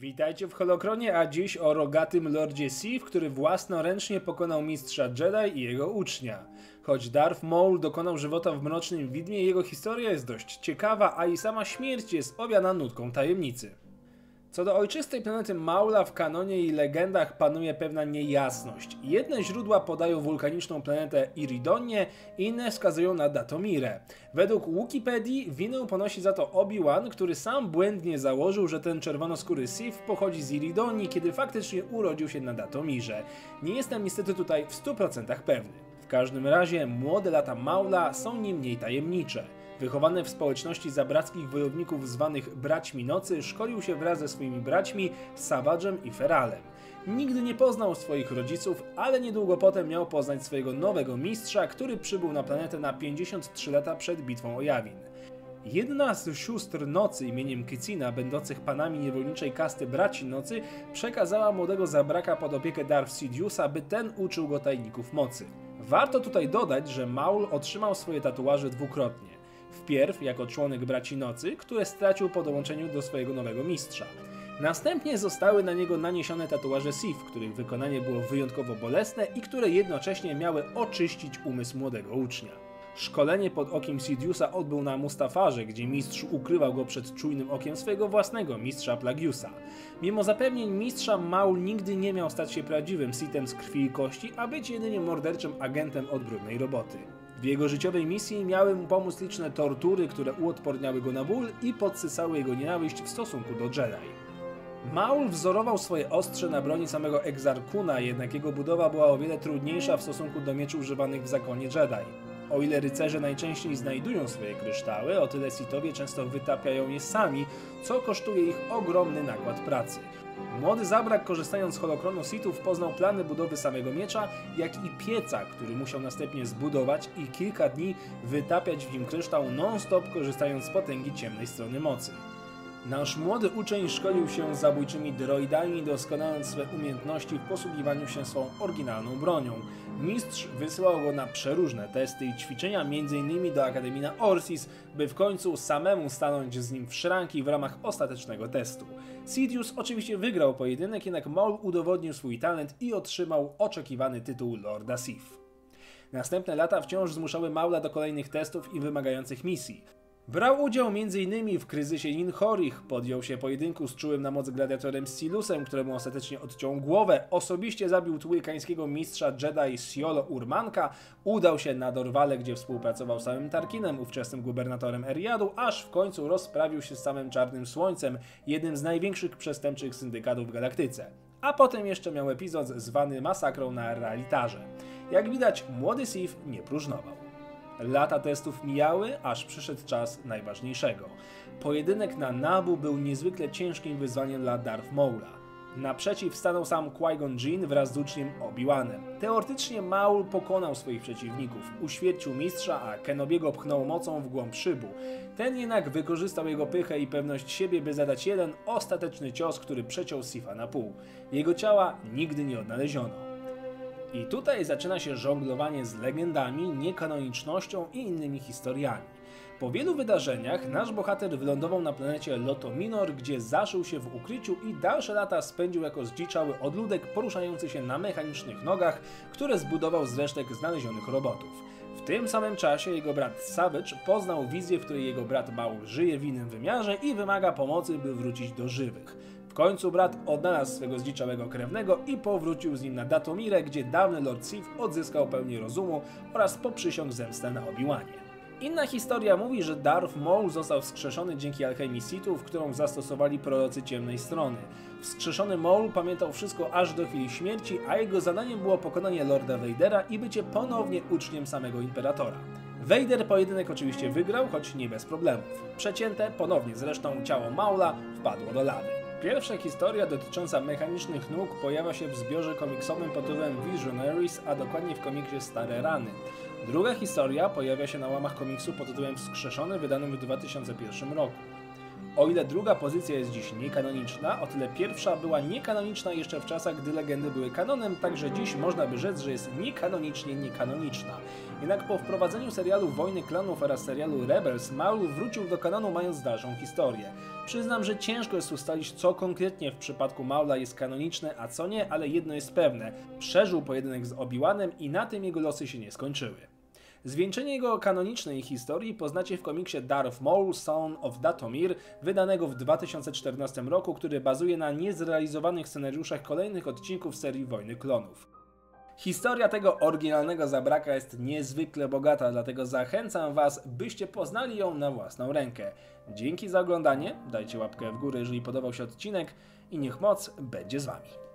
Witajcie w Holokronie, a dziś o rogatym Lordzie Sith, który własnoręcznie pokonał mistrza Jedi i jego ucznia. Choć Darth Maul dokonał żywota w Mrocznym Widmie, jego historia jest dość ciekawa, a i sama śmierć jest owiana nutką tajemnicy. Co do ojczystej planety Maula w kanonie i legendach panuje pewna niejasność. Jedne źródła podają wulkaniczną planetę Iridonie, inne wskazują na Datomirę. Według Wikipedii winę ponosi za to Obi-Wan, który sam błędnie założył, że ten czerwonoskóry Sith pochodzi z Iridonii, kiedy faktycznie urodził się na Datomirze. Nie jestem niestety tutaj w 100% pewny. W każdym razie młode lata Maula są nie mniej tajemnicze. Wychowany w społeczności zabrackich wojowników zwanych Braćmi Nocy, szkolił się wraz ze swoimi braćmi Savage'em i Feralem. Nigdy nie poznał swoich rodziców, ale niedługo potem miał poznać swojego nowego mistrza, który przybył na planetę na 53 lata przed bitwą o Jawin. Jedna z sióstr nocy imieniem Kycina, będących panami niewolniczej kasty braci nocy, przekazała młodego zabraka pod opiekę Darth Sidiousa, by ten uczył go tajników mocy. Warto tutaj dodać, że Maul otrzymał swoje tatuaże dwukrotnie. Wpierw jako członek Braci Nocy, które stracił po dołączeniu do swojego nowego mistrza. Następnie zostały na niego naniesione tatuaże Sith, których wykonanie było wyjątkowo bolesne i które jednocześnie miały oczyścić umysł młodego ucznia. Szkolenie pod okiem Sidiousa odbył na Mustafarze, gdzie mistrz ukrywał go przed czujnym okiem swojego własnego mistrza Plagiusa. Mimo zapewnień mistrza, Maul nigdy nie miał stać się prawdziwym Sithem z krwi i kości, a być jedynie morderczym agentem od brudnej roboty. W jego życiowej misji miały mu pomóc liczne tortury, które uodporniały go na ból i podsysały jego nienawiść w stosunku do Jedi. Maul wzorował swoje ostrze na broni samego Exarkuna, jednak jego budowa była o wiele trudniejsza w stosunku do mieczy używanych w zakonie Jedi. O ile rycerze najczęściej znajdują swoje kryształy, o tyle Sithowie często wytapiają je sami, co kosztuje ich ogromny nakład pracy. Młody Zabrak, korzystając z holokronu Sithów, poznał plany budowy samego miecza, jak i pieca, który musiał następnie zbudować i kilka dni wytapiać w nim kryształ non-stop, korzystając z potęgi ciemnej strony mocy. Nasz młody uczeń szkolił się zabójczymi droidami, doskonaląc swe umiejętności w posługiwaniu się swą oryginalną bronią. Mistrz wysyłał go na przeróżne testy i ćwiczenia, m.in. do Akademii na Orsis, by w końcu samemu stanąć z nim w szranki w ramach ostatecznego testu. Sidious oczywiście wygrał pojedynek, jednak Maul udowodnił swój talent i otrzymał oczekiwany tytuł Lorda Sith. Następne lata wciąż zmuszały Maula do kolejnych testów i wymagających misji. Brał udział m.in. w kryzysie Ninhorich, podjął się pojedynku z czułym na moc gladiatorem Silusem, któremu ostatecznie odciął głowę, osobiście zabił tłylkańskiego mistrza Jedi Siolo Urmanka, udał się na Dorwale, gdzie współpracował z samym Tarkinem, ówczesnym gubernatorem Eriadu, aż w końcu rozprawił się z samym Czarnym Słońcem, jednym z największych przestępczych syndykatów w galaktyce. A potem jeszcze miał epizod zwany masakrą na realitarze. Jak widać, młody Sith nie próżnował. Lata testów mijały, aż przyszedł czas najważniejszego. Pojedynek na Nabu był niezwykle ciężkim wyzwaniem dla Darth Maula. Naprzeciw stanął sam Qui-Gon Jinn wraz z uczniem Obi-Wanem. Teoretycznie Maul pokonał swoich przeciwników, uświercił mistrza, a Kenobiego pchnął mocą w głąb szybu. Ten jednak wykorzystał jego pychę i pewność siebie, by zadać jeden ostateczny cios, który przeciął Sifa na pół. Jego ciała nigdy nie odnaleziono. I tutaj zaczyna się żonglowanie z legendami, niekanonicznością i innymi historiami. Po wielu wydarzeniach nasz bohater wylądował na planecie Lotominor, gdzie zaszył się w ukryciu i dalsze lata spędził jako zdziczały odludek poruszający się na mechanicznych nogach, które zbudował z resztek znalezionych robotów. W tym samym czasie jego brat Savage poznał wizję, w której jego brat Maul żyje w innym wymiarze i wymaga pomocy, by wrócić do żywych końcu brat odnalazł swego zdziczałego krewnego i powrócił z nim na Datomirę, gdzie dawny Lord Sith odzyskał pełnię rozumu oraz poprzysiągł zemstę na Obi-Wanie. Inna historia mówi, że Darth Maul został wskrzeszony dzięki alchemii Sithów, którą zastosowali prorocy ciemnej strony. Wskrzeszony Maul pamiętał wszystko aż do chwili śmierci, a jego zadaniem było pokonanie Lorda Vadera i bycie ponownie uczniem samego Imperatora. Vader pojedynek oczywiście wygrał, choć nie bez problemów. Przecięte ponownie zresztą ciało Maula wpadło do lawy. Pierwsza historia dotycząca mechanicznych nóg pojawia się w zbiorze komiksowym pod tytułem Visionaries, a dokładnie w komiksie Stare Rany. Druga historia pojawia się na łamach komiksu pod tytułem Wskrzeszony, wydanym w 2001 roku. O ile druga pozycja jest dziś niekanoniczna, o tyle pierwsza była niekanoniczna jeszcze w czasach, gdy legendy były kanonem, także dziś można by rzec, że jest niekanonicznie niekanoniczna. Jednak po wprowadzeniu serialu Wojny Klonów oraz serialu Rebels, Maul wrócił do kanonu mając dalszą historię. Przyznam, że ciężko jest ustalić, co konkretnie w przypadku Maula jest kanoniczne, a co nie, ale jedno jest pewne. Przeżył pojedynek z Obi-Wanem i na tym jego losy się nie skończyły. Zwieńczenie jego kanonicznej historii poznacie w komiksie Darth Maul Son of Datomir, wydanego w 2014 roku, który bazuje na niezrealizowanych scenariuszach kolejnych odcinków serii Wojny Klonów. Historia tego oryginalnego zabraka jest niezwykle bogata, dlatego zachęcam Was, byście poznali ją na własną rękę. Dzięki za oglądanie, dajcie łapkę w górę, jeżeli podobał się odcinek i niech moc będzie z Wami.